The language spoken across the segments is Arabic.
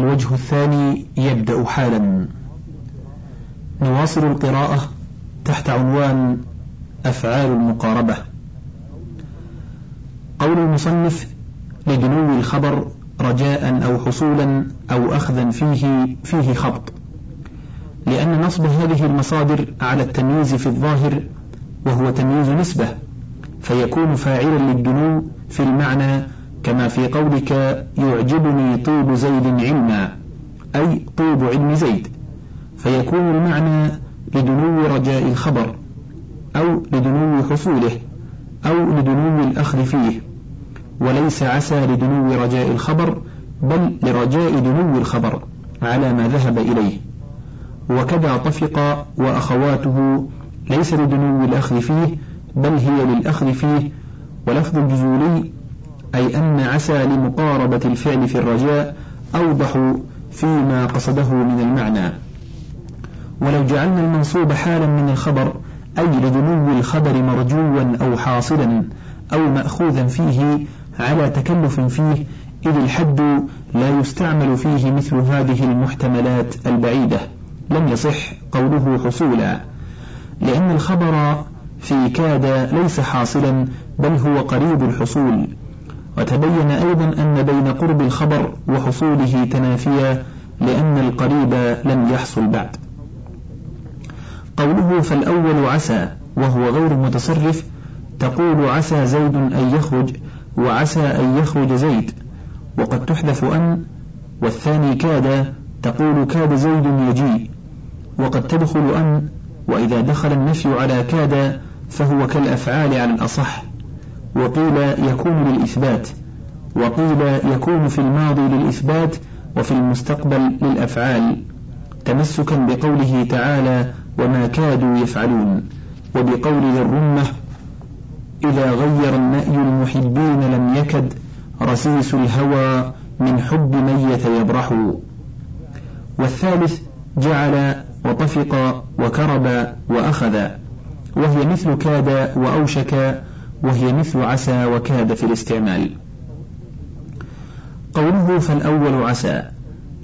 الوجه الثاني يبدأ حالا. نواصل القراءة تحت عنوان أفعال المقاربة. قول المصنف لدنو الخبر رجاء أو حصولا أو أخذا فيه فيه خبط. لأن نصب هذه المصادر على التمييز في الظاهر وهو تمييز نسبة فيكون فاعلا للدنو في المعنى كما في قولك يعجبني طيب زيد علما أي طيب علم زيد فيكون المعنى لدنو رجاء الخبر أو لدنو حصوله أو لدنو الأخذ فيه وليس عسى لدنو رجاء الخبر بل لرجاء دنو الخبر على ما ذهب إليه. وكذا طفق وأخواته ليس لدنو الأخذ فيه بل هي للأخذ فيه ولفظ الجزولي أي أن عسى لمقاربة الفعل في الرجاء أوضح فيما قصده من المعنى. ولو جعلنا المنصوب حالا من الخبر أي لدنو الخبر مرجوا أو حاصلا أو مأخوذا فيه على تكلف فيه إذ الحد لا يستعمل فيه مثل هذه المحتملات البعيدة. لم يصح قوله حصولا لأن الخبر في كاد ليس حاصلا بل هو قريب الحصول. وتبين أيضا أن بين قرب الخبر وحصوله تنافيا لأن القريب لم يحصل بعد. قوله فالأول عسى وهو غير متصرف تقول عسى زيد أن يخرج وعسى أن يخرج زيد وقد تحذف أن والثاني كاد تقول كاد زيد يجيء وقد تدخل أن وإذا دخل النفي على كاد فهو كالأفعال على الأصح. وقيل يكون للإثبات وقيل يكون في الماضي للإثبات وفي المستقبل للأفعال تمسكا بقوله تعالى وما كادوا يفعلون وبقول ذي الرمة إذا غير النأي المحبين لم يكد رسيس الهوى من حب من يتيبرح والثالث جعل وطفق وكرب وأخذ وهي مثل كاد وأوشك وهي مثل عسى وكاد في الاستعمال. قوله فالأول عسى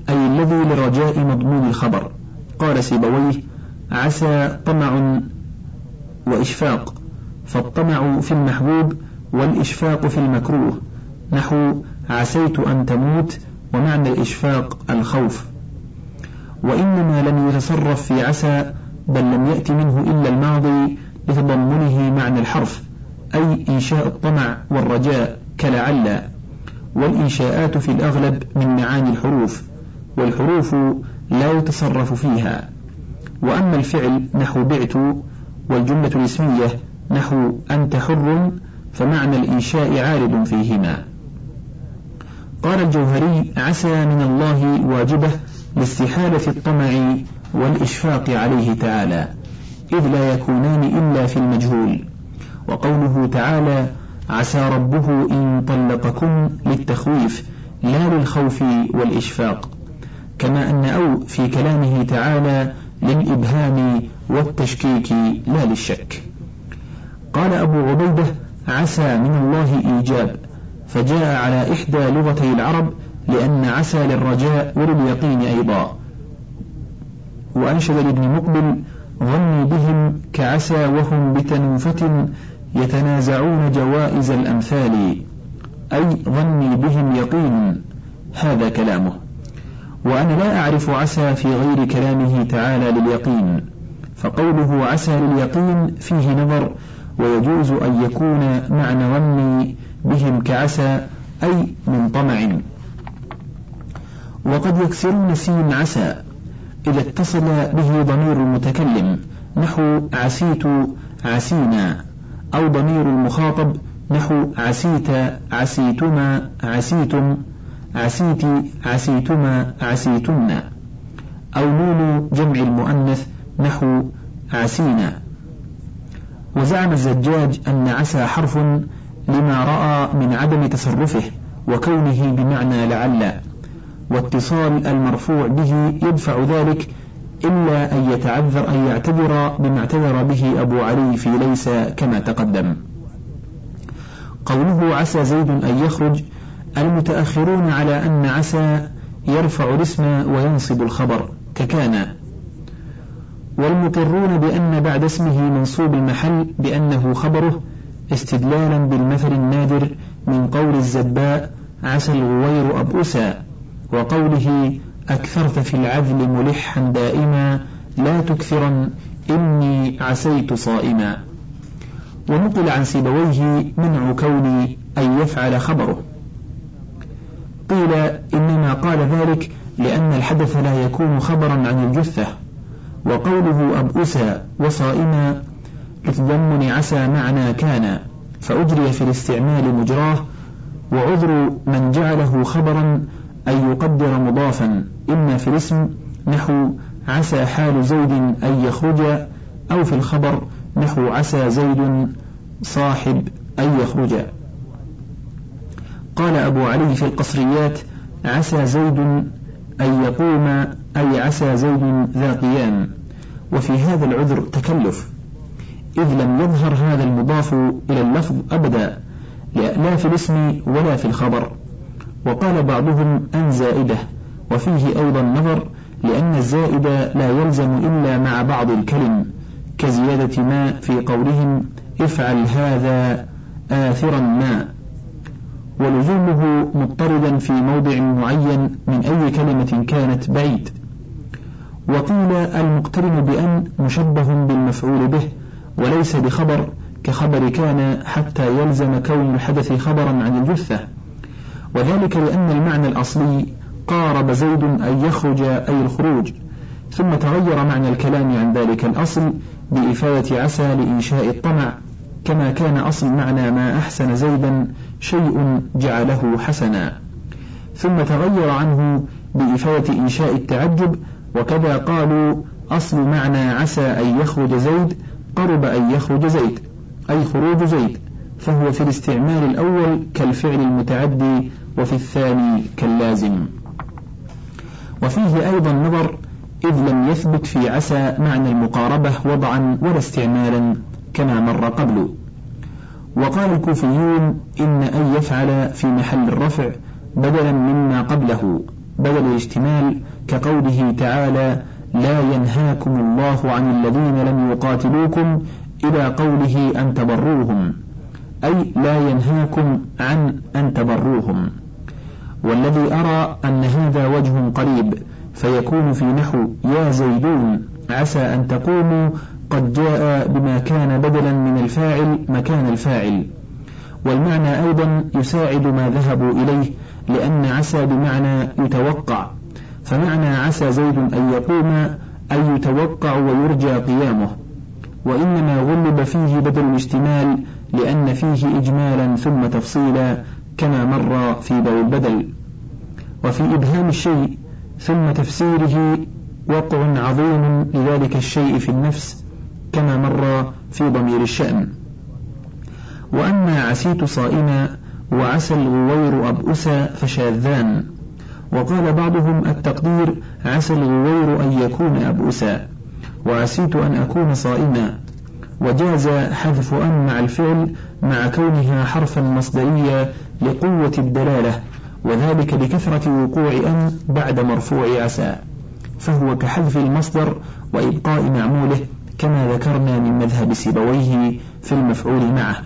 أي الذي لرجاء مضمون الخبر. قال سيبويه عسى طمع وإشفاق فالطمع في المحبوب والإشفاق في المكروه. نحو عسيت أن تموت ومعنى الإشفاق الخوف. وإنما لم يتصرف في عسى بل لم يأت منه إلا الماضي لتضمنه معنى الحرف. أي إنشاء الطمع والرجاء كلعل والإنشاءات في الأغلب من معاني الحروف والحروف لا يتصرف فيها. وأما الفعل نحو بعت والجملة الاسمية نحو أنت حر فمعنى الإنشاء عارض فيهما. قال الجوهري عسى من الله واجبة لاستحالة الطمع والإشفاق عليه تعالى إذ لا يكونان إلا في المجهول. وقوله تعالى عسى ربه إن طلقكم للتخويف لا للخوف والإشفاق. كما أن أو في كلامه تعالى للإبهام والتشكيك لا للشك. قال أبو عبيدة عسى من الله إيجاب فجاء على إحدى لغتي العرب لأن عسى للرجاء ولليقين أيضا. وأنشد لابن مقبل ظني بهم كعسى وهم بتنوفة يتنازعون جوائز الأمثال أي ظني بهم يقين هذا كلامه. وأنا لا أعرف عسى في غير كلامه تعالى لليقين فقوله عسى لليقين فيه نظر ويجوز أن يكون معنى ظني بهم كعسى أي من طمع. وقد يكسرون سين عسى إذا اتصل به ضمير المتكلم نحو عسيت عسينا. أو ضمير المخاطب نحو عسيت عسيتما عسيتم عسيت عسيتما عسيتن. أو نون جمع المؤنث نحو عسينا. وزعم الزجاج أن عسى حرف لما رأى من عدم تصرفه وكونه بمعنى لعل. واتصال المرفوع به يدفع ذلك إلا أن يتعذر أن يعتذر بما اعتذر به أبو علي في ليس كما تقدم. قوله عسى زيد أن يخرج المتأخرون على أن عسى يرفع الاسم وينصب الخبر ككان. والمقرون بأن بعد اسمه منصوب المحل بأنه خبره استدلالا بالمثل النادر من قول الزباء عسى الغوير أبؤسا وقوله أكثرت في العذل ملحا دائما لا تكثرا إني عسيت صائما. ونقل عن سيبويه منع كوني أن يفعل خبره. قيل إنما قال ذلك لأن الحدث لا يكون خبرا عن الجثة وقوله أبؤسا وصائما لتضمن عسى معنى كان فأجري في الاستعمال مجراه وعذر من جعله خبرا أن يقدر مضافا. إما في الاسم نحو عسى حال زيد أن يخرج أو في الخبر نحو عسى زيد صاحب أن يخرج. قال أبو علي في القصريات عسى زيد أن يقوم أي عسى زيد ذا قيام. وفي هذا العذر تكلف إذ لم يظهر هذا المضاف إلى اللفظ أبدا لا في الاسم ولا في الخبر. وقال بعضهم أن زائدة. وفيه أيضا نظر لأن الزائد لا يلزم إلا مع بعض الكلم كزيادة ما في قولهم افعل هذا آثرا ما. ولزومه مضطردا في موضع معين من أي كلمة كانت بعيد. وقيل المقترن بأن مشبه بالمفعول به وليس بخبر كخبر كان حتى يلزم كون الحدث خبرا عن الجثة. وذلك لأن المعنى الأصلي قارب زيد أن يخرج أي الخروج. ثم تغير معنى الكلام عن ذلك الأصل بإفادة عسى لإنشاء الطمع. كما كان أصل معنى ما أحسن زيدا شيء جعله حسنا. ثم تغير عنه بإفادة إنشاء التعجب. وكذا قالوا أصل معنى عسى أن يخرج زيد قرب أن يخرج زيد أي خروج زيد. فهو في الاستعمال الأول كالفعل المتعدي وفي الثاني كاللازم. وفيه أيضا نظر إذ لم يثبت في عسى معنى المقاربة وضعا ولا استعمالا كما مر قبل. وقال الكوفيون إن أن يفعل في محل الرفع بدلا مما قبله بدل الاشتمال كقوله تعالى لا ينهاكم الله عن الذين لم يقاتلوكم إلى قوله أن تبروهم أي لا ينهاكم عن أن تبروهم والذي أرى أن هذا وجه قريب فيكون في نحو يا زيدون عسى أن تقوموا قد جاء بما كان بدلا من الفاعل مكان الفاعل. والمعنى أيضا يساعد ما ذهبوا إليه لأن عسى بمعنى يتوقع. فمعنى عسى زيد أن يقوم أن يتوقع ويرجى قيامه. وإنما غلب فيه بدل الاشتمال لأن فيه إجمالا ثم تفصيلا كما مر في باب البدل. وفي إبهام الشيء ثم تفسيره وقع عظيم لذلك الشيء في النفس كما مر في ضمير الشأن. وأما عسيت صائما وعسى الغوير أبؤسا فشاذان. وقال بعضهم التقدير عسى الغوير أن يكون أبؤسا وعسيت أن أكون صائما. وجاز حذف أن مع الفعل مع كونها حرفا مصدريا لقوة الدلالة. وذلك لكثرة وقوع أن بعد مرفوع عسى فهو كحذف المصدر وإبقاء معموله كما ذكرنا من مذهب سيبويه في المفعول معه.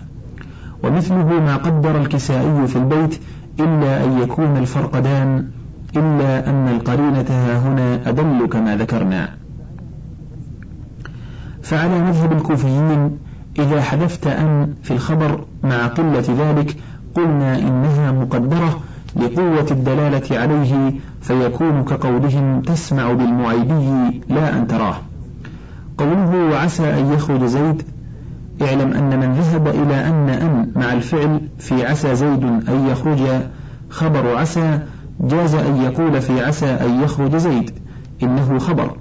ومثله ما قدر الكسائي في البيت إلا أن يكون الفرقدان إلا أن القرينة ها هنا أدل كما ذكرنا. فعلى مذهب الكوفيين إذا حذفت أن في الخبر مع قلة ذلك قلنا إنها مقدرة لقوة الدلالة عليه فيكون كقولهم تسمع بالمعيبي لا أن تراه. قوله وعسى أن يخرج زيد اعلم أن من ذهب إلى أن أن مع الفعل في عسى زيد أن يخرج خبر عسى جاز أن يقول في عسى أن يخرج زيد إنه خبر.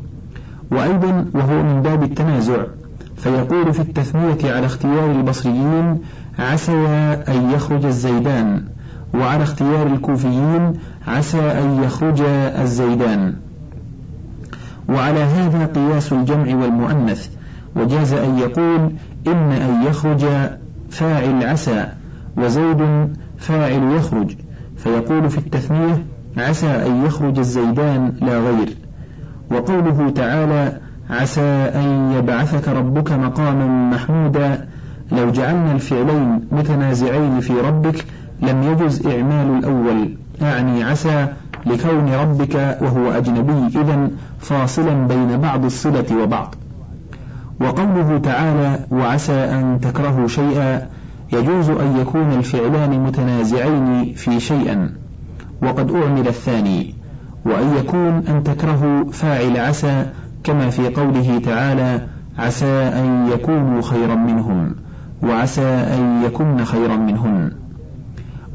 وأيضا وهو من باب التنازع فيقول في التثنية على اختيار البصريين عسى أن يخرج الزيدان وعلى اختيار الكوفيين عسى أن يخرج الزيدان. وعلى هذا قياس الجمع والمؤنث وجاز أن يقول إن أن يخرج فاعل عسى وزيد فاعل يخرج. فيقول في التثنية عسى أن يخرج الزيدان لا غير. وقوله تعالى عسى أن يبعثك ربك مقاما محمودا لو جعلنا الفعلين متنازعين في ربك لم يجز إعمال الأول. أعني عسى لكون ربك وهو أجنبي إذا فاصلا بين بعض الصلة وبعض. وقوله تعالى وعسى أن تكرهوا شيئا يجوز أن يكون الفعلان متنازعين في شيئا. وقد أعمل الثاني وأن يكون أن تكرهوا فاعل عسى كما في قوله تعالى عسى أن يكونوا خيرا منهم وعسى أن يكن خيرا منهن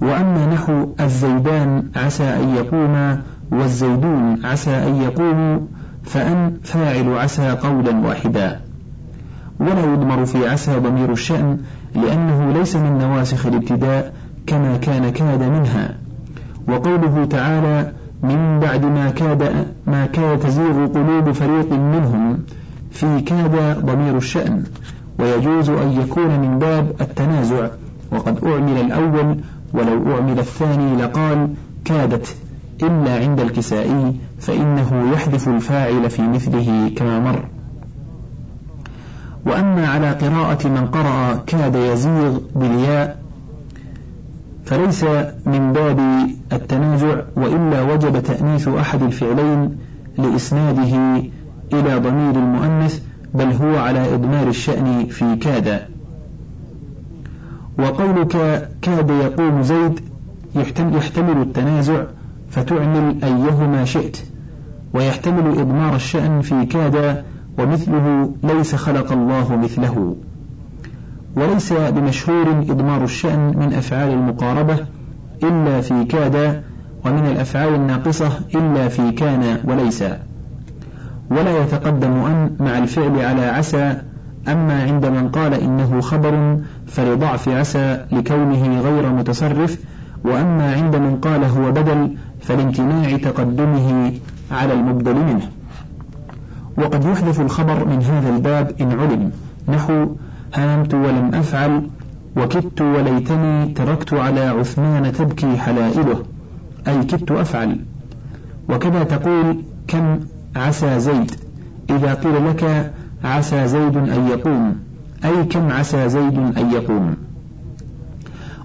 وأما نحو الزيدان عسى أن يقوما والزيدون عسى أن يقوموا فأن فاعل عسى قولا واحدا. ولا يضمر في عسى ضمير الشأن لأنه ليس من نواسخ الابتداء كما كان كاد منها. وقوله تعالى من بعد ما كاد ما كاد تزيغ قلوب فريق منهم في كاد ضمير الشأن. ويجوز أن يكون من باب التنازع. وقد أعمل الأول ولو أعمل الثاني لقال كادت إلا عند الكسائي فإنه يحذف الفاعل في مثله كما مر. وأما على قراءة من قرأ كاد يزيغ بالياء فليس من باب التنازع وإلا وجب تأنيث أحد الفعلين لإسناده إلى ضمير المؤنث بل هو على إضمار الشأن في كاد. وقولك كاد يقوم زيد يحتمل التنازع فتعمل أيهما شئت. ويحتمل إضمار الشأن في كاد ومثله ليس خلق الله مثله. وليس بمشهور إضمار الشأن من أفعال المقاربة إلا في كاد ومن الأفعال الناقصة إلا في كان وليس. ولا يتقدم أن مع الفعل على عسى أما عند من قال إنه خبر فلضعف عسى لكونه غير متصرف وأما عند من قال هو بدل فلامتناع تقدمه على المبدل منه. وقد يحدث الخبر من هذا الباب إن علم. نحو هامت ولم أفعل وكدت وليتني تركت على عثمان تبكي حلائله. أي كدت أفعل. وكذا تقول كم عسى زيد. إذا قيل لك عسى زيد أن يقوم. أي كم عسى زيد أن يقوم.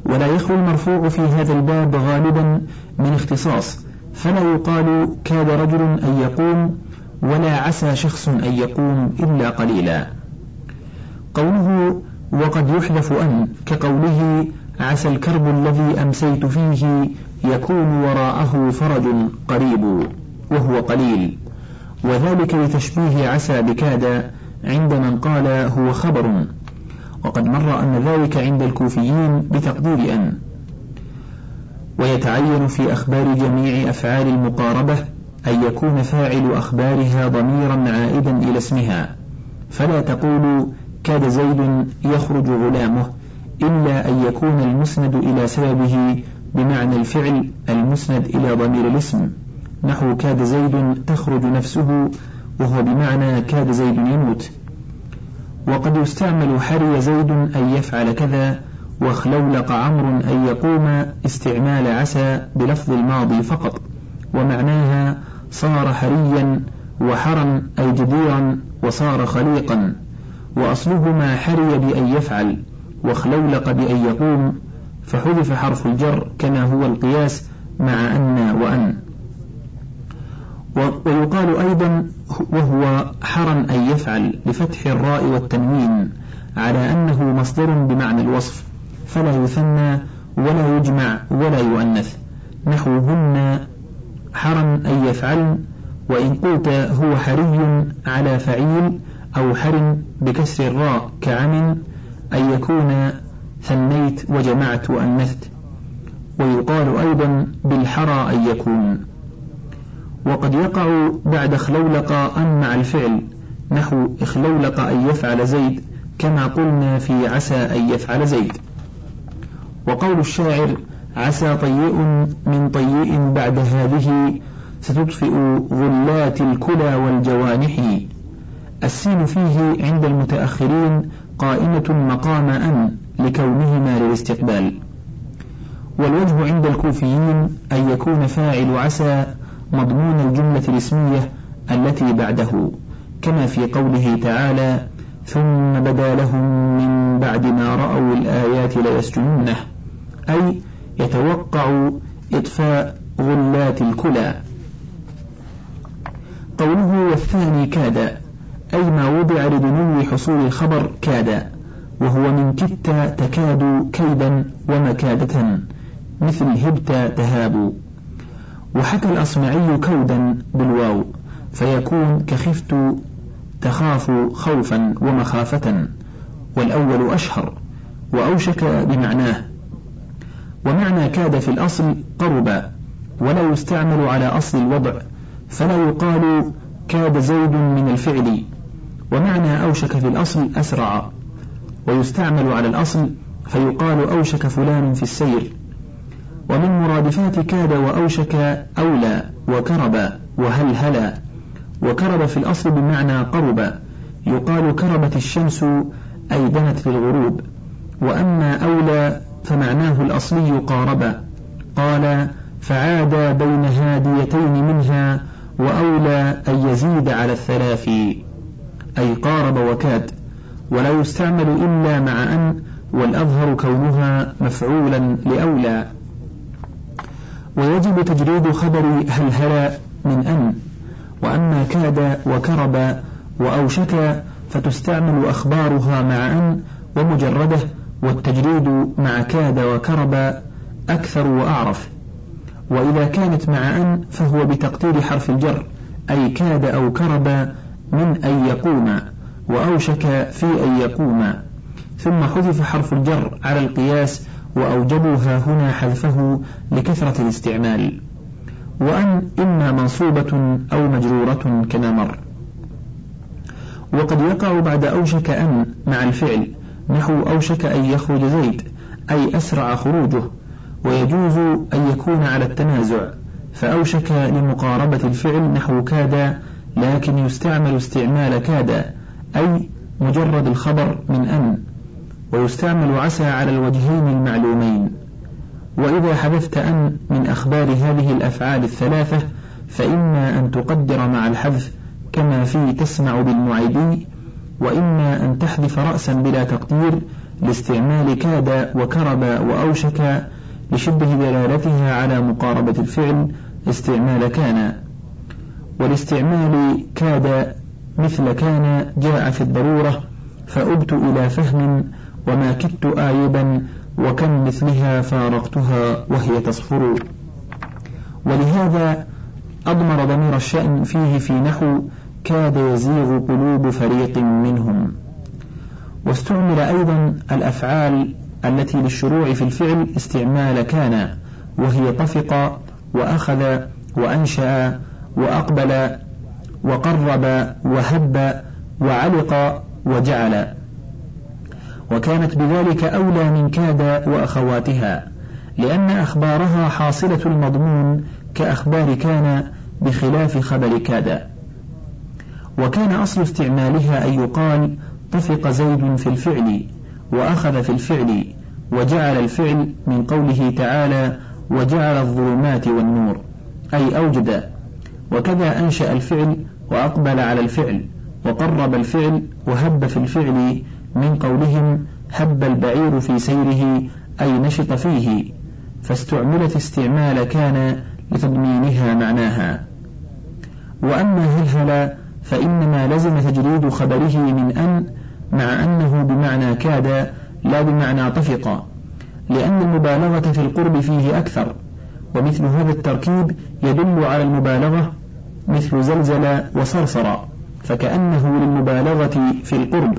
ولا يخلو المرفوع في هذا الباب غالبا من اختصاص. فلا يقال كاد رجل أن يقوم ولا عسى شخص أن يقوم إلا قليلا. قوله وقد يحذف أن كقوله عسى الكرب الذي أمسيت فيه يكون وراءه فرج قريب وهو قليل. وذلك لتشبيه عسى بكاد عند من قال هو خبر. وقد مر أن ذلك عند الكوفيين بتقدير أن. ويتعين في أخبار جميع أفعال المقاربة أن يكون فاعل أخبارها ضميرا عائدا إلى اسمها. فلا تقول كاد زيد يخرج غلامه إلا أن يكون المسند إلى سببه بمعنى الفعل المسند إلى ضمير الاسم. نحو كاد زيد تخرج نفسه وهو بمعنى كاد زيد يموت. وقد يستعمل حري زيد أن يفعل كذا وخلولق عمرو أن يقوم استعمال عسى بلفظ الماضي فقط ومعناها صار حريا وحرا أي جديرا وصار خليقا وأصلهما حري بأن يفعل وخلولق بأن يقوم فحذف حرف الجر كما هو القياس مع أن وأن. ويقال أيضا وهو حرا أن يفعل بفتح الراء والتنوين على أنه مصدر بمعنى الوصف فلا يثنى ولا يجمع ولا يؤنث. نحوهن حرا أن يفعلن وإن قلت هو حري على فعيل أو حر بكسر الراء كعم أن يكون ثنيت وجمعت وأنثت. ويقال أيضا بالحرى أن يكون. وقد يقع بعد خلولق أن مع الفعل نحو اخلولق أن يفعل زيد كما قلنا في عسى أن يفعل زيد. وقول الشاعر عسى طيء من طيء بعد هذه ستطفئ غلات الكلى والجوانح. السين فيه عند المتأخرين قائمة مقام أن لكونهما للاستقبال. والوجه عند الكوفيين أن يكون فاعل عسى مضمون الجملة الاسمية التي بعده كما في قوله تعالى ثم بدا لهم من بعد ما رأوا الآيات ليسجنونه أي يتوقع إطفاء غلات الكلى قوله والثاني كاد أي ما وضع لدنو حصول الخبر كاد وهو من كدت تكاد كيدا ومكادة مثل هبت تهاب. وحكى الأصمعي كودا بالواو فيكون كخفت تخاف خوفا ومخافة والأول أشهر وأوشك بمعناه. ومعنى كاد في الأصل قرب ولا يستعمل أصل أصل الوضع فلا يقال كاد زيد من الفعل. ومعنى أوشك في الأصل أسرع ويستعمل على الأصل فيقال أوشك فلان في السير. ومن مرادفات كاد وأوشك أولى وكرب وهلهلا وكرب في الأصل بمعنى قرب يقال كربت الشمس أي دنت للغروب وأما أولى فمعناه الأصلي قارب قال فعاد بين هاديتين منها وأولى أن يزيد على الثلاث أي قارب وكاد ولا يستعمل إلا مع أن والأظهر كونها مفعولا لأولى. ويجب تجريد خبر هلهلا من أن وأما كاد وكرب وأوشك فتستعمل أخبارها مع أن ومجرده والتجريد مع كاد وكرب أكثر وأعرف. وإذا كانت مع أن فهو بتقدير حرف الجر أي كاد أو كرب من أن يقوم وأوشك في أن يقوم. ثم حذف حرف الجر على القياس وأوجبوها هنا حذفه لكثرة الاستعمال. وأن إما منصوبة أو مجرورة كما مر. وقد يقع بعد أوشك أن مع الفعل نحو أوشك أن يخرج زيد أي أسرع خروجه ويجوز أن يكون على التنازع. فأوشك لمقاربة الفعل نحو كاد لكن يستعمل استعمال كاد أي مجرد الخبر من أن. ويستعمل عسى على الوجهين المعلومين. وإذا حذفت أن من أخبار هذه الأفعال الثلاثة فإما أن تقدر مع الحذف كما في تسمع بالمعيدي وإما أن تحذف رأسا بلا تقدير لاستعمال كاد وكرب وأوشك لشبه دلالتها على مقاربة الفعل استعمال كان. والاستعمال كاد مثل كان جاء في الضرورة فأبت إلى فهم وما كدت آيبا وكم مثلها فارقتها وهي تصفر. ولهذا أضمر ضمير الشأن فيه في نحو كاد يزيغ قلوب فريق منهم. واستعمل أيضا الأفعال التي للشروع في الفعل استعمال كان وهي طفق وأخذ وأنشأ وأقبل وقرب وهب وعلق وجعل. وكانت بذلك أولى من كاد وأخواتها لأن أخبارها حاصلة المضمون كأخبار كان بخلاف خبر كاد. وكان أصل استعمالها أن يقال طفق زيد في الفعل وأخذ في الفعل وجعل الفعل من قوله تعالى وجعل الظلمات والنور أي أوجد. وكذا أنشأ الفعل وأقبل على الفعل. وقرب الفعل وهب في الفعل من قولهم هب البعير في سيره أي نشط فيه فاستعملت استعمال كان لتضمينها معناها. وأما هلهل فإنما لزم تجريد خبره من أن مع أنه بمعنى كاد لا بمعنى طفق لأن المبالغة في القرب فيه أكثر ومثل هذا التركيب يدل على المبالغة مثل زلزل وصرصر فكأنه للمبالغة في القرب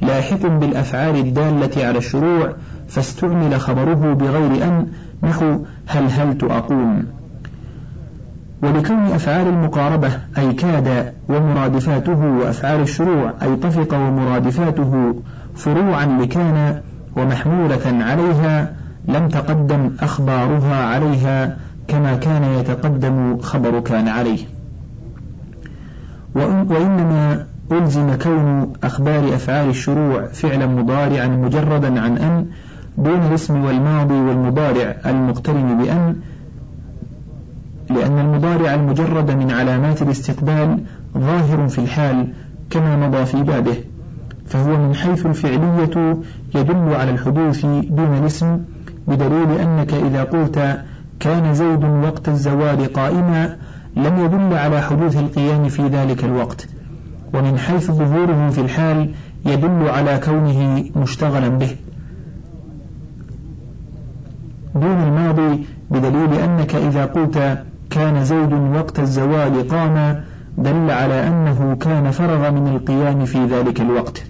لاحق بالأفعال الدالة على الشروع فاستعمل خبره بغير أن نحو هل هلت أقوم. ولكون أفعال المقاربة أي كاد ومرادفاته وأفعال الشروع أي طفق ومرادفاته فروعا لكان ومحمولة عليها لم تقدم أخبارها عليها كما كان يتقدم خبر كان عليه. وإنما ألزم كون أخبار أفعال الشروع فعلا مضارعا مجردا عن أن دون الاسم والماضي والمضارع المقترن بأن لأن المضارع المجرد من علامات الاستقبال ظاهر في الحال كما مضى في بابه فهو من حيث الفعلية يدل على الحدوث دون الاسم بدليل أنك إذا قلت كان زيد وقت الزوال قائما لم يدل على حدوث القيام في ذلك الوقت ومن حيث ظهوره في الحال يدل على كونه مشتغلا به. دون الماضي بدليل أنك إذا قلت كان زيد وقت الزوال قام دل على أنه كان فرغ من القيام في ذلك الوقت.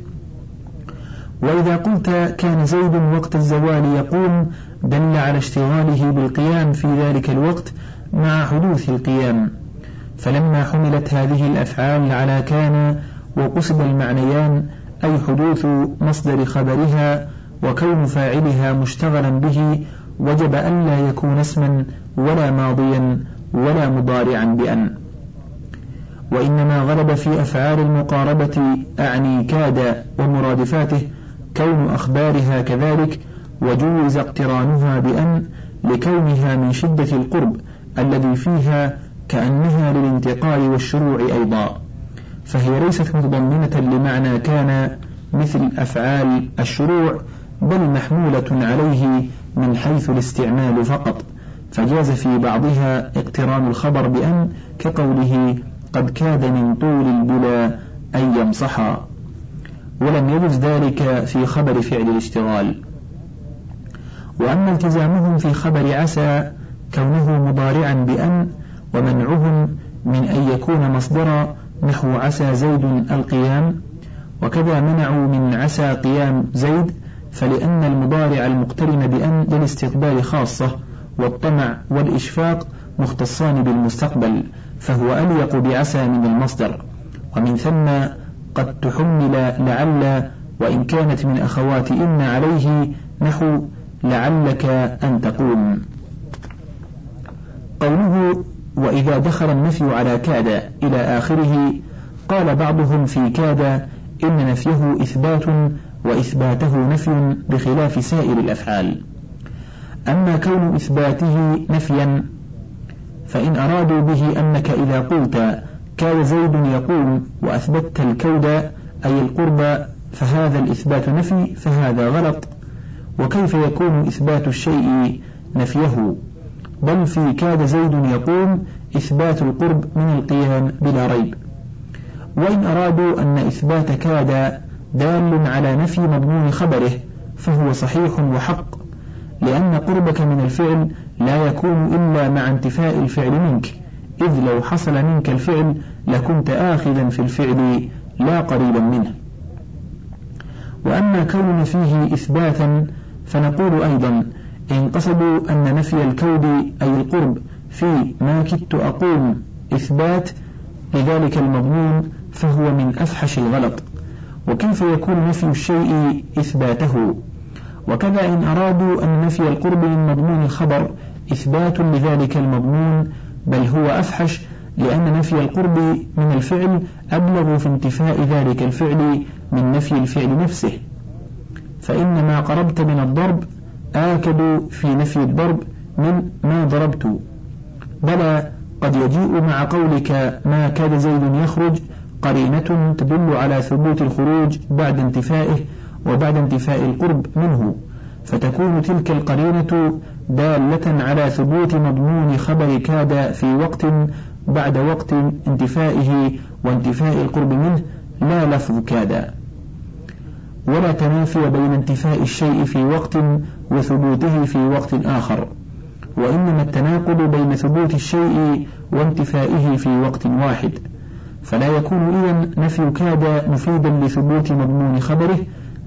وإذا قلت كان زيد وقت الزوال يقوم دل على اشتغاله بالقيام في ذلك الوقت مع حدوث القيام. فلما حملت هذه الأفعال على كان وقصد المعنيان أي حدوث مصدر خبرها وكون فاعلها مشتغلا به وجب ألا يكون اسما ولا ماضيا ولا مضارعا بأن. وإنما غلب في أفعال المقاربة أعني كاد ومرادفاته كون أخبارها كذلك وجوز اقترانها بأن لكونها من شدة القرب الذي فيها كأنها للانتقال والشروع أيضا فهي ليست متضمنة لمعنى كان مثل أفعال الشروع بل محمولة عليه من حيث الاستعمال فقط فجاز في بعضها اقتران الخبر بأن كقوله قد كاد من طول البلا أن يمصحا ولم يجز ذلك في خبر فعل الاشتغال. وأما التزامهم في خبر عسى كونه مضارعا بأن ومنعهم من أن يكون مصدرا نحو عسى زيد القيام وكذا منعوا من عسى قيام زيد فلأن المضارع المقترن بأن للاستقبال خاصة والطمع والإشفاق مختصان بالمستقبل فهو أليق بعسى من المصدر. ومن ثم قد تحمل لعل وإن كانت من أخوات إن عليه نحو لعلك أن تقوم. قوله وإذا دخل النفي على كاد إلى آخره قال بعضهم في كاد إن نفيه إثبات وإثباته نفي بخلاف سائر الأفعال. أما كون إثباته نفيا فإن أرادوا به أنك إذا قلت كاد زيد يقوم وأثبتت الكود أي القرب فهذا الإثبات نفي فهذا غلط. وكيف يكون إثبات الشيء نفيه؟ بل في كاد زيد يقوم إثبات القرب من القيام بلا ريب. وإن أرادوا أن إثبات كاد دال على نفي مضمون خبره فهو صحيح وحق لأن قربك من الفعل لا يكون إلا مع انتفاء الفعل منك إذ لو حصل منك الفعل لكنت آخذا في الفعل لا قريبا منه. وأما كون فيه إثباتا فنقول أيضا إن قصدوا أن نفي الكود أي القرب في ما كدت أقوم إثبات لذلك المضمون فهو من أفحش الغلط وكيف يكون نفي الشيء إثباته؟ وكذا إن أرادوا أن نفي القرب من مضمون الخبر إثبات لذلك المضمون بل هو أفحش لأن نفي القرب من الفعل أبلغ في انتفاء ذلك الفعل من نفي الفعل نفسه. فإن ما قربت من الضرب آكد في نفي الضرب من ما ضربت. بلى قد يجيء مع قولك ما كاد زيد يخرج قرينة تدل على ثبوت الخروج بعد انتفائه وبعد انتفاء القرب منه. فتكون تلك القرينة دالة على ثبوت مضمون خبر كاد في وقت بعد وقت انتفائه وانتفاء القرب منه لا لفظ كاد. ولا تنافي بين انتفاء الشيء في وقت وثبوته في وقت آخر وإنما التناقض بين ثبوت الشيء وانتفائه في وقت واحد. فلا يكون إذا نفي كاد مفيدا لثبوت مضمون خبره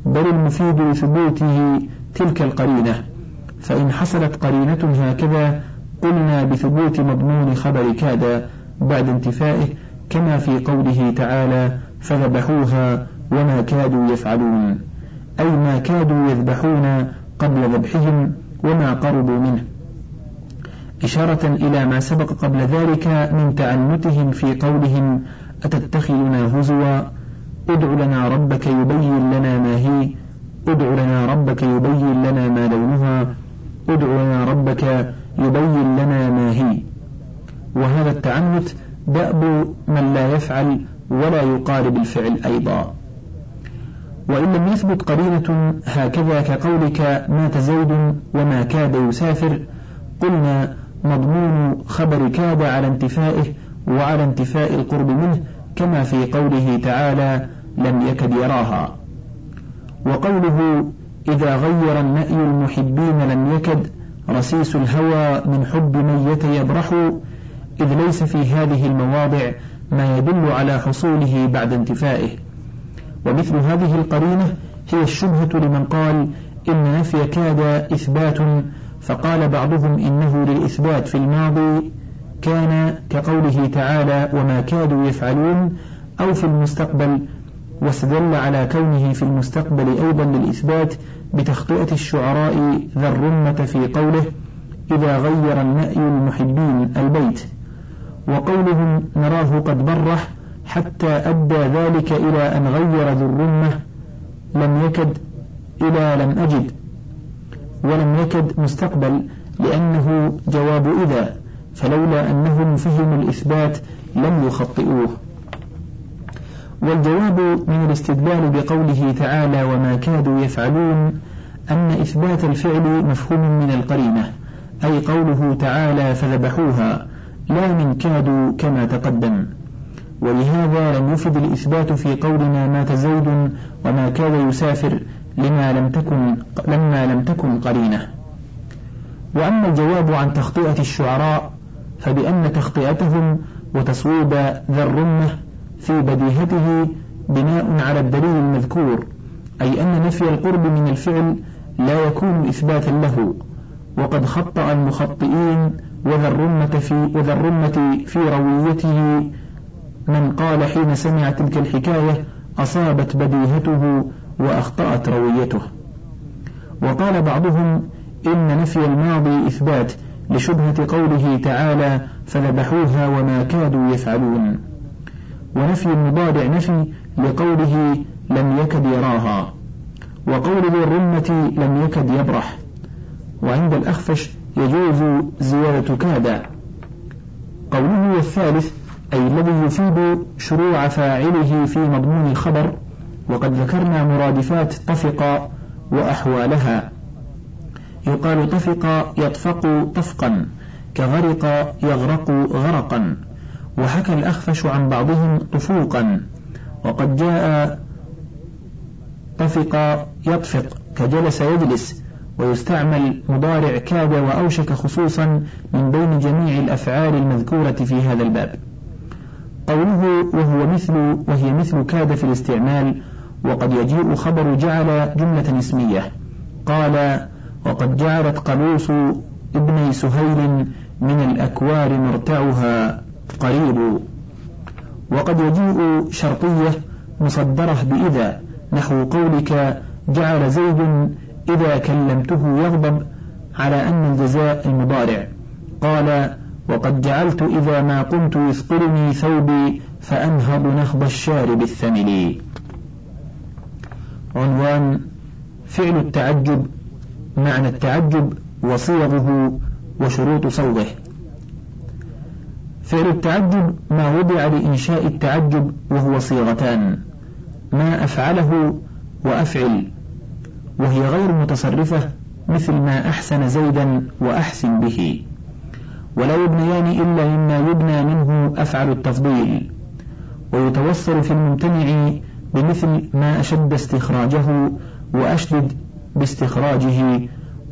بل المفيد لثبوته تلك القرينة. فإن حصلت قرينة هكذا قلنا بثبوت مضمون خبر كاد بعد انتفائه كما في قوله تعالى فذبحوها وما كادوا يفعلون أي ما كادوا يذبحون قبل ذبحهم وما قربوا منه. إشارة إلى ما سبق قبل ذلك من تعنتهم في قولهم أتتخذنا هزوا؟ ادع لنا ربك يبين لنا ما هي. ادع لنا ربك يبين لنا ما لونها. ادع لنا ربك يبين لنا ما هي. وهذا التعنت دأب من لا يفعل ولا يقارب الفعل أيضا. وإن لم يثبت قرينة هكذا كقولك مات زيد وما كاد يسافر قلنا مضمون خبر كاد على انتفائه وعلى انتفاء القرب منه كما في قوله تعالى لم يكد يراها. وقوله إذا غير النأي المحبين لم يكد رسيس الهوى من حب من يتيبرح إذ ليس في هذه المواضع ما يدل على حصوله بعد انتفائه. ومثل هذه القرينة هي الشبهة لمن قال إن نفي كاد إثبات فقال بعضهم إنه للإثبات في الماضي كان كقوله تعالى وما كادوا يفعلون أو في المستقبل واستدل على كونه في المستقبل أيضا للإثبات بتخطئة الشعراء ذا الرمة في قوله إذا غير النأي المحبين البيت. وقولهم نراه قد برح حتى أدى ذلك إلى أن غير ذو الرمة لم يكد إلى لم أجد ولم يكد مستقبل لأنه جواب إذا فلولا أنهم فهموا الإثبات لم يخطئوه. والجواب من الاستدلال بقوله تعالى وما كادوا يفعلون أن إثبات الفعل مفهوم من القرينة أي قوله تعالى فذبحوها لا من كادوا كما تقدم. ولهذا لم يفد الإثبات في قولنا مات زيد وما كاد يسافر لما لم تكن لما لم تكن قرينة. وأما الجواب عن تخطئة الشعراء فبأن تخطئتهم وتصويب ذا الرمة في بديهته بناء على الدليل المذكور أي أن نفي القرب من الفعل لا يكون إثباتا له وقد خطأ المخطئين وذا الرمة في وذا الرمة في رويته من قال حين سمع تلك الحكاية أصابت بديهته وأخطأت رويته. وقال بعضهم إن نفي الماضي إثبات لشبهة قوله تعالى فذبحوها وما كادوا يفعلون. ونفي المضارع نفي لقوله لم يكد يراها وقول ذي الرمة لم يكد يبرح. وعند الأخفش يجوز زيادة كاد قوله الثالث أي الذي يفيد شروع فاعله في مضمون الخبر وقد ذكرنا مرادفات طفق وأحوالها. يقال طفق يطفق طفقا كغرق يغرق غرقا وحكى الأخفش عن بعضهم طفوقا. وقد جاء طفق يطفق كجلس يجلس ويستعمل مضارع كاد وأوشك خصوصا من بين جميع الأفعال المذكورة في هذا الباب. قوله وهو مثل وهي مثل كاد في الاستعمال وقد يجيء خبر جعل جملة اسمية. قال وقد جعلت قلوص ابني سهيل من الأكوار مرتعها قريب وقد يجيء شرطية مصدرة بإذا نحو قولك جعل زيد إذا كلمته يغضب على أن الجزاء المضارع قال وقد جعلت إذا ما قمت يثقلني ثوبي فأنهض نهض الشارب الثمل عنوان فعل التعجب معنى التعجب وصيغه وشروط صوغه. فعل التعجب ما وضع لإنشاء التعجب وهو صيغتان ما أفعله وأفعل وهي غير متصرفة مثل ما أحسن زيدا وأحسن به. ولا يبنيان إلا مما يبنى منه أفعل التفضيل. ويتوصل في الممتنع بمثل ما أشد استخراجه وأشدد باستخراجه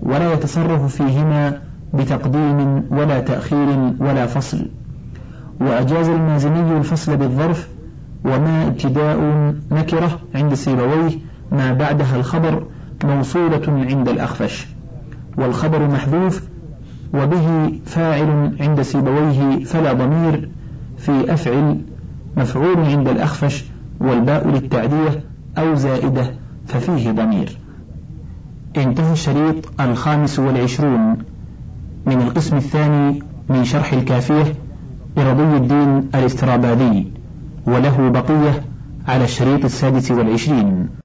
ولا يتصرف فيهما بتقديم ولا تأخير ولا فصل. وأجاز المازني الفصل بالظرف وما ابتداء نكرة عند سيبويه ما بعدها الخبر موصولة عند الأخفش. والخبر محذوف وبه فاعل عند سيبويه فلا ضمير في أفعل مفعول عند الأخفش والباء للتعدية أو زائدة ففيه ضمير. انتهى الشريط الخامس والعشرون. من القسم الثاني من شرح الكافية لرضي الدين الاستراباذي وله بقية على الشريط السادس والعشرين.